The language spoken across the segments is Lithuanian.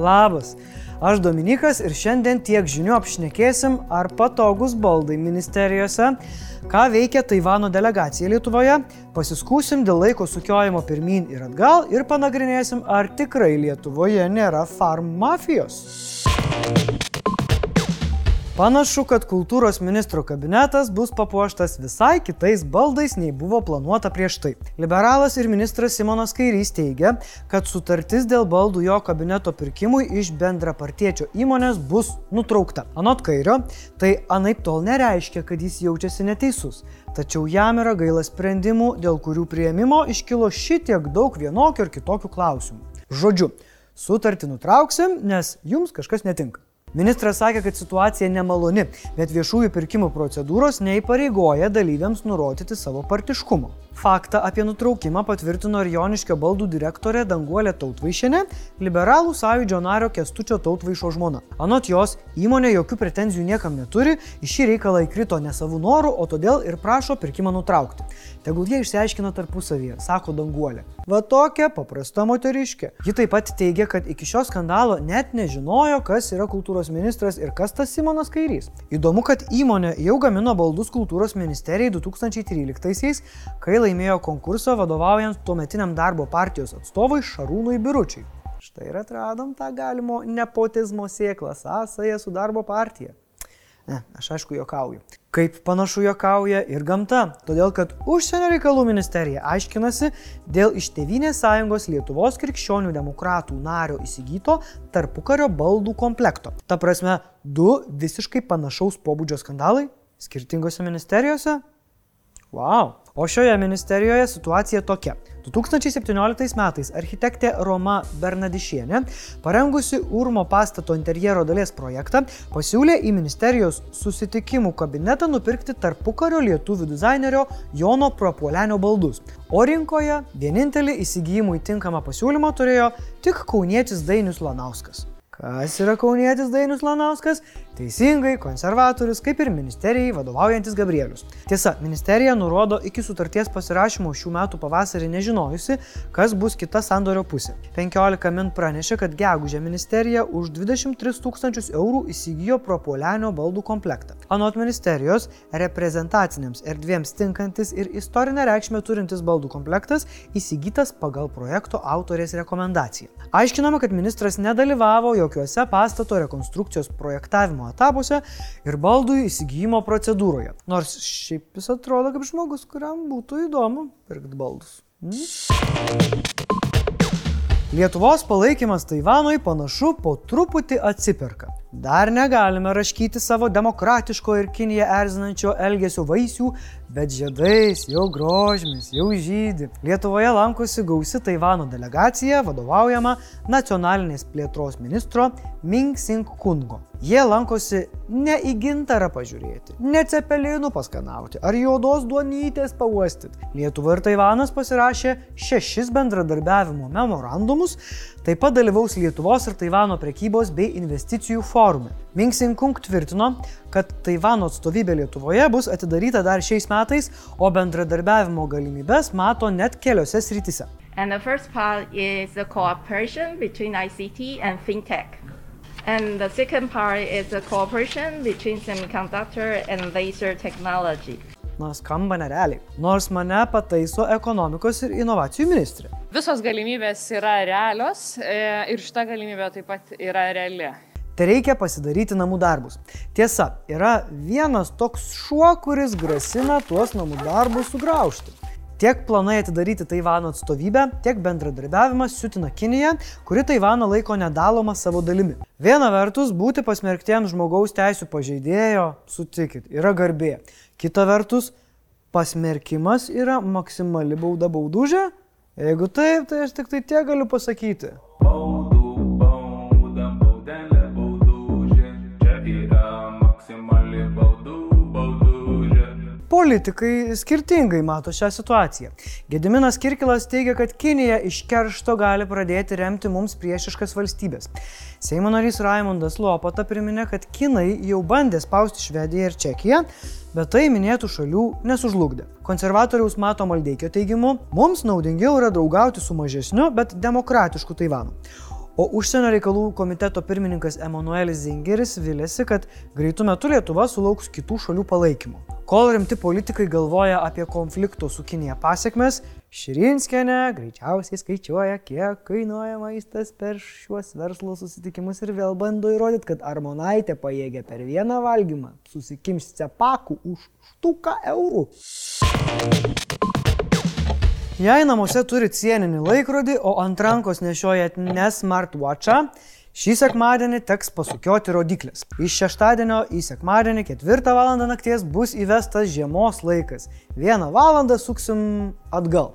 Labas. Aš Dominikas ir šiandien tiek žinių apšnekėsim, ar patogus baldai ministerijose, ką veikia Taivano delegacija Lietuvoje, pasiskūsim dėl laiko sukiojimo pirmin ir atgal ir panagrinėsim, ar tikrai Lietuvoje nėra farm mafijos. Panašu, kad kultūros ministro kabinetas bus papuoštas visai kitais baldais, nei buvo planuota prieš tai. Liberalas ir ministras Simonas Kairys teigia, kad sutartis dėl baldų jo kabineto pirkimui iš bendrapartiečio įmonės bus nutraukta. Anot Kairio, tai anaip tol nereiškia, kad jis jaučiasi neteisus. Tačiau jam yra gaila sprendimų, dėl kurių prieimimo iškilo šitiek daug vienokių ir kitokių klausimų. Žodžiu, sutartį nutrauksim, nes jums kažkas netinka. Ministras sakė, kad situacija nemaloni, bet viešųjų pirkimų procedūros neįpareigoja dalyviams nurodyti savo partiškumo. Faktą apie nutraukimą patvirtino ir Joniškio baldų direktorė Danguolė Tautvaišinė, liberalų sąjūdžio nario Kestučio Tautvaišo žmona. Anot jos, įmonė jokių pretenzijų niekam neturi, į šį reikalą įkrito ne savų norų, o todėl ir prašo pirkimą nutraukti. Tegul jie išsiaiškina tarpusavyje, sako Danguolė. Va tokia paprasta moteriškė. Ji taip pat teigia, kad iki šio skandalo net nežinojo, kas yra kultūros ministras ir kas tas Simonas Kairys. Įdomu, kad įmonė jau gamino baldus kultūros ministerijai 2013-aisiais, kai laimėjo konkursą vadovaujant tuometiniam darbo partijos atstovui Šarūnui Biručiui. Štai ir atradom tą galimo nepotizmo sėklą sąsąją su darbo partija. Ne, aš aišku jokauju. Kaip panašu jokauja ir gamta, todėl kad užsienio reikalų ministerija aiškinasi dėl iš Tevinės sąjungos Lietuvos krikščionių demokratų nario įsigyto tarpukario baldų komplekto. Ta prasme, du visiškai panašaus pobūdžio skandalai skirtingose ministerijose? Wow. O šioje ministerijoje situacija tokia. 2017 metais architektė Roma Bernadišienė, parengusi Urmo pastato interjero dalies projektą, pasiūlė į ministerijos susitikimų kabinetą nupirkti tarpukario lietuvių dizainerio Jono Prapuolenio baldus. O rinkoje vienintelį įsigijimui tinkamą pasiūlymą turėjo tik kaunietis Dainius Lanauskas. Kas yra kaunietis Dainius Lanauskas? Teisingai, konservatorius, kaip ir ministerijai vadovaujantis Gabrielius. Tiesa, ministerija nurodo iki sutarties pasirašymo šių metų pavasarį nežinojusi, kas bus kita sandorio pusė. 15 min pranešė, kad gegužė ministerija už 23 tūkstančius eurų įsigijo Propolenio baldų komplektą. Anot ministerijos, reprezentacinėms erdvėms tinkantis ir istorinę reikšmę turintis baldų komplektas įsigytas pagal projekto autorės rekomendaciją. Aiškinama, kad ministras nedalyvavo jokiuose pastato rekonstrukcijos projektavimo etapuose ir baldų įsigijimo procedūroje. Nors šiaip jis atrodo kaip žmogus, kuriam būtų įdomu pirkti baldus. Hmm? Lietuvos palaikymas Taivanui panašu po truputį atsiperka. Dar negalime raškyti savo demokratiško ir Kiniją erzinančio elgesio vaisių, bet žiedais jau grožmis, jau žydi. Lietuvoje lankosi gausi Taivano delegacija, vadovaujama nacionalinės plėtros ministro Ming Sing Kungo. Jie lankosi ne į gintarą pažiūrėti, ne cepelinų paskanauti ar juodos duonytės pauostyti. Lietuva ir Taivanas pasirašė šešis bendradarbiavimo memorandumus, taip pat dalyvaus Lietuvos ir Taivano prekybos bei investicijų forume. Ming Sing Kung tvirtino, kad Taivano atstovybė Lietuvoje bus atidaryta dar šiais metais, o bendradarbiavimo galimybės mato net keliose srityse. And the first part is the cooperation between ICT and fintech. And the second part is the cooperation between semiconductor and laser technology. Na, skamba nerealiai. Nors mane pataiso ekonomikos ir inovacijų ministrė. Visos galimybės yra realios e, ir šita galimybė taip pat yra reali. Tai reikia pasidaryti namų darbus. Tiesa, yra vienas toks šuo, kuris grasina tuos namų darbus sugraužti. Tiek planai atidaryti Taivano atstovybę, tiek bendradarbiavimas siutina Kinija, kuri Taivaną laiko nedaloma savo dalimi. Viena vertus, būti pasmerktiems žmogaus teisų pažeidėjo, sutikit, yra garbė. Kita vertus, pasmerkimas yra maksimali bauda baudužė. Jeigu taip, tai aš tik tai tiek galiu pasakyti. Politikai skirtingai mato šią situaciją. Gediminas Kirkilas teigia, kad Kinija iš keršto gali pradėti remti mums priešiškas valstybės. Seimo narys Raimondas Lopata priminė, kad Kinai jau bandė spausti Švediją ir Čekiją, bet tai minėtų šalių nesužlugdė. Konservatoriaus Mato Maldeikio teigimu, mums naudingiau yra draugauti su mažesniu, bet demokratišku Taivanu. O užsienio reikalų komiteto pirmininkas Emanuelis Zingeris vilėsi, kad greitų metų Lietuva sulauks kitų šalių palaikymo. Kol rimti politikai galvoja apie konflikto su Kinėje pasiekmes, Širinskienė greičiausiai skaičiuoja, kiek kainuoja maistas per šiuos verslo susitikimus ir vėl bando įrodyti, kad Armonaitė pajėgia per vieną valgymą susikimšti cepakų už štuką eurų. Jei namuose turit sieninį laikrodį, o ant rankos nešiojat ne smartwatchą, Šį sekmadienį teks pasukioti rodiklės. Iš šeštadienio į sekmadienį 4 val. nakties bus įvestas žiemos laikas. 1 val. suksim atgal.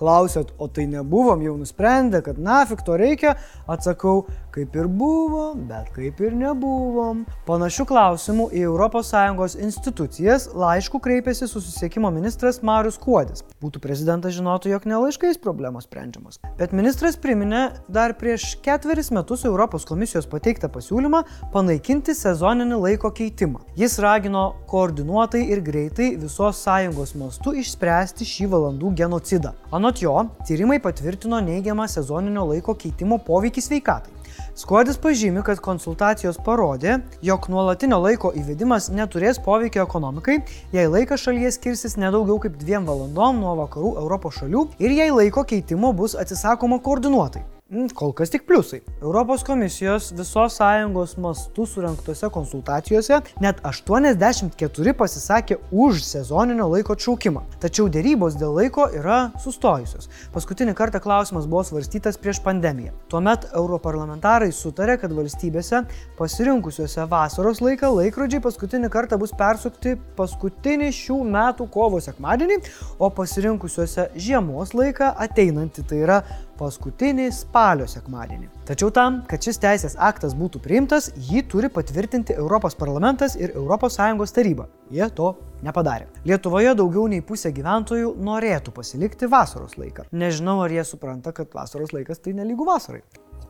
Klausėt, o tai nebuvom jau nusprendę, kad nafik to reikia? Atsakau, kaip ir buvo, bet kaip ir nebuvom. Panašių klausimų į ES institucijas laišku kreipėsi susisiekimo ministras Marius Kuodis. Būtų prezidentas žinotų, jog nelaiškais problemos sprendžiamos. Bet ministras priminė dar prieš ketveris metus Europos komisijos pateiktą pasiūlymą panaikinti sezoninį laiko keitimą. Jis ragino koordinuotai ir greitai visos sąjungos mastu išspręsti šį valandų genocidą. Anot Anot jo, tyrimai patvirtino neigiamą sezoninio laiko keitimo poveikį sveikatai. Skuodis pažymi, kad konsultacijos parodė, jog nuolatinio laiko įvedimas neturės poveikio ekonomikai, jei laikas šalyje skirsis nedaugiau kaip dviem valandom nuo vakarų Europos šalių ir jei laiko keitimo bus atsisakoma koordinuotai. Mm, kol kas tik pliusai. Europos komisijos visos sąjungos mastų surinktose konsultacijose net 84 pasisakė už sezoninio laiko atšaukimą. Tačiau dėrybos dėl laiko yra sustojusios. Paskutinį kartą klausimas buvo svarstytas prieš pandemiją. Tuomet europarlamentarai sutarė, kad valstybėse pasirinkusiuose vasaros laiką laikrodžiai paskutinį kartą bus persukti paskutinį šių metų kovo sekmadienį, o pasirinkusiuose žiemos laiką ateinantį, tai yra paskutinį spalio sekmadienį. Tačiau tam, kad šis teisės aktas būtų priimtas, jį turi patvirtinti Europos parlamentas ir ES taryba. Jie to nepadarė. Lietuvoje daugiau nei pusė gyventojų norėtų pasilikti vasaros laiką. Nežinau, ar jie supranta, kad vasaros laikas tai nelygų vasarai.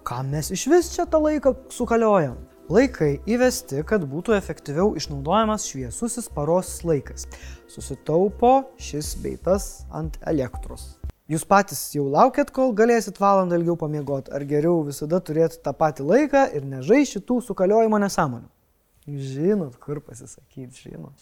Kam mes iš vis čia tą laiką sukaliojam? Laikai įvesti, kad būtų efektyviau išnaudojamas šviesusis paros laikas. Susitaupo šis beitas ant elektros. Jūs patys jau laukiat, kol galėsit valandą ilgiau pamiegoti, ar geriau visada turėti tą patį laiką ir nežai šitų sukaliojimo nesąmonių? Žinot, kur pasisakyti, žinot.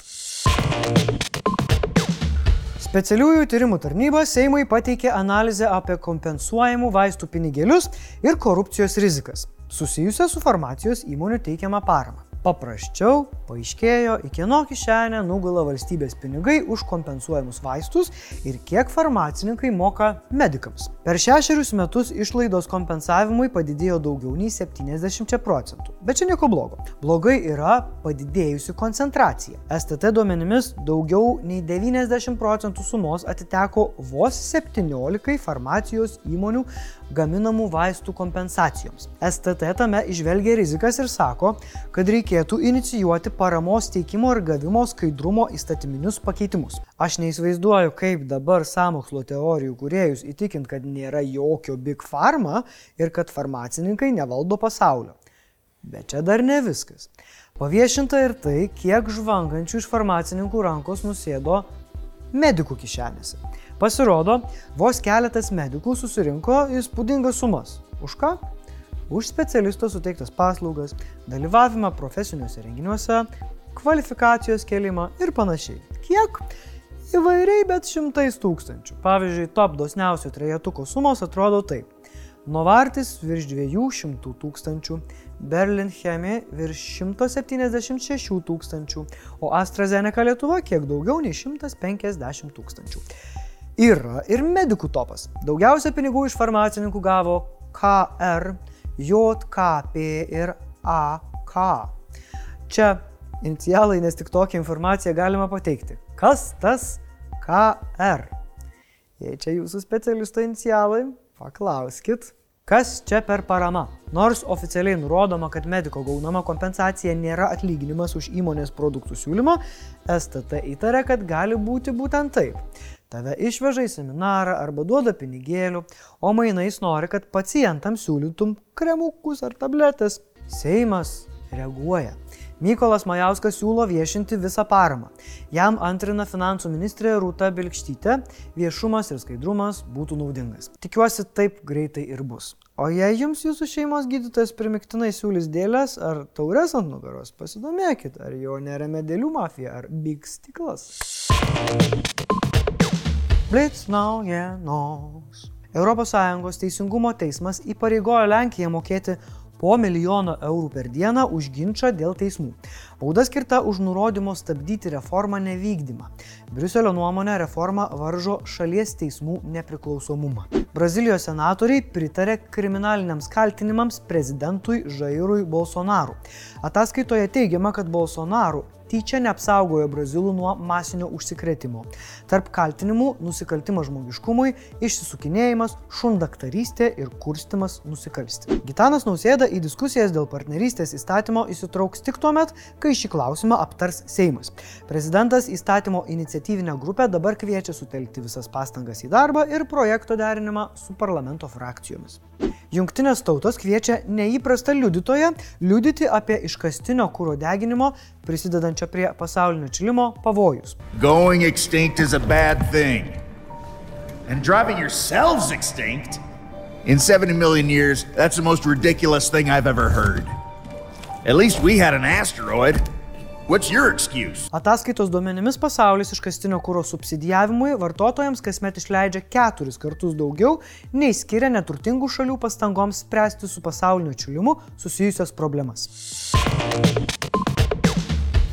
Specialiųjų tyrimų tarnyba Seimui pateikė analizę apie kompensuojamų vaistų pinigėlius ir korupcijos rizikas, susijusią su farmacijos įmonių teikiamą paramą. Paprasčiau paaiškėjo, į kieno kišenę nugula valstybės pinigai už kompensuojamus vaistus ir kiek farmacininkai moka medikams. Per šešerius metus išlaidos kompensavimui padidėjo daugiau nei 70 procentų. Bet čia nieko blogo. Blogai yra padidėjusi koncentracija. STT duomenimis daugiau nei 90 procentų sumos atiteko vos 17 farmacijos įmonių gaminamų vaistų kompensacijoms. STT tame išvelgia rizikas ir sako, kad reikėtų inicijuoti paramos teikimo ir gavimo skaidrumo įstatyminius pakeitimus. Aš neįsivaizduoju, kaip dabar samokslo teorijų kuriejus įtikint, kad nėra jokio big pharma ir kad farmacininkai nevaldo pasaulio. Bet čia dar ne viskas. Paviešinta ir tai, kiek žvangančių iš farmacininkų rankos nusėdo medikų kišenėse. Pasirodo, vos keletas medikų susirinko įspūdingas sumas. Už ką? Už specialisto suteiktas paslaugas, dalyvavimą profesiniuose renginiuose, kvalifikacijos kelimą ir panašiai. Kiek? Įvairiai, bet šimtais tūkstančių. Pavyzdžiui, top dosniausių trejetuko sumos atrodo taip. Novartis virš 200 tūkstančių, Berlin Chemie virš 176 tūkstančių, o AstraZeneca Lietuva kiek daugiau nei 150 tūkstančių. Yra ir medikų topas. Daugiausia pinigų iš farmacininkų gavo KR, JKP ir AK. Čia inicialai, nes tik tokią informaciją galima pateikti. Kas tas KR? Jei čia jūsų specialisto inicialai, paklauskit. Kas čia per parama? Nors oficialiai nurodoma, kad mediko gaunama kompensacija nėra atlyginimas už įmonės produktų siūlymą, STT įtarė, kad gali būti būtent taip. Tave išveža į seminarą arba duoda pinigėlių, o mainais nori, kad pacientams siūlytum kremukus ar tabletės. Seimas reaguoja. Mykolas Majauskas siūlo viešinti visą paramą. Jam antrina finansų ministrė Rūta Bilkštytė, viešumas ir skaidrumas būtų naudingas. Tikiuosi, taip greitai ir bus. O jei jums jūsų šeimos gydytojas primiktinai siūlys dėlės ar taures ant nugaros, pasidomėkit, ar jo neremia dėlių mafija ar big stiklas. Blitz naujienos. ES teisingumo teismas įpareigojo Lenkiją mokėti po milijono eurų per dieną už ginčą dėl teismų. Bauda skirta už nurodymo stabdyti reformą nevykdymą. Briuselio nuomonė reforma varžo šalies teismų nepriklausomumą. Brazilijos senatoriai pritarė kriminaliniams kaltinimams prezidentui Žairui Bolsonaru. Ataskaitoje teigiama, kad Bolsonaru tyčia neapsaugojo brazilų nuo masinio užsikrėtimo. Tarp kaltinimų - nusikaltimas žmogiškumui, išsisukinėjimas, šundaktarystė ir kurstimas nusikalsti. Gitanas Nausėda į diskusijas dėl partnerystės įstatymo įsitrauks tik tuo met, kai šį klausimą aptars Seimas. Prezidentas įstatymo iniciatyvinę grupę dabar kviečia sutelkti visas pastangas į darbą ir projekto derinimą su parlamento frakcijomis. Junktinės tautos kviečia neįprastą liudytoją liudyti apie iškastinio kūro deginimo prisidedančio prie pasaulinio čilimo pavojus. Going extinct is a bad thing. And driving yourselves extinct? In 70 million years, that's the most ridiculous thing I've ever heard. At least we had an asteroid. What's your excuse? Ataskaitos duomenimis pasaulis iškastinio kūro subsidijavimui vartotojams kasmet išleidžia keturis kartus daugiau, nei skiria neturtingų šalių pastangoms spręsti su pasaulinio čilimu susijusios problemas.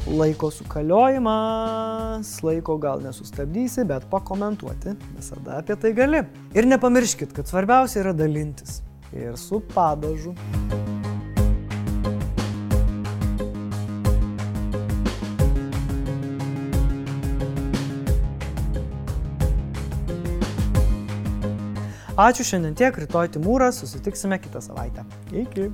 Laiko sukaliojimas, laiko gal nesustabdysi, bet pakomentuoti visada apie tai gali. Ir nepamirškit, kad svarbiausia yra dalintis. Ir su padažu. Ačiū šiandien tiek, rytoj Timūras, susitiksime kitą savaitę. Iki.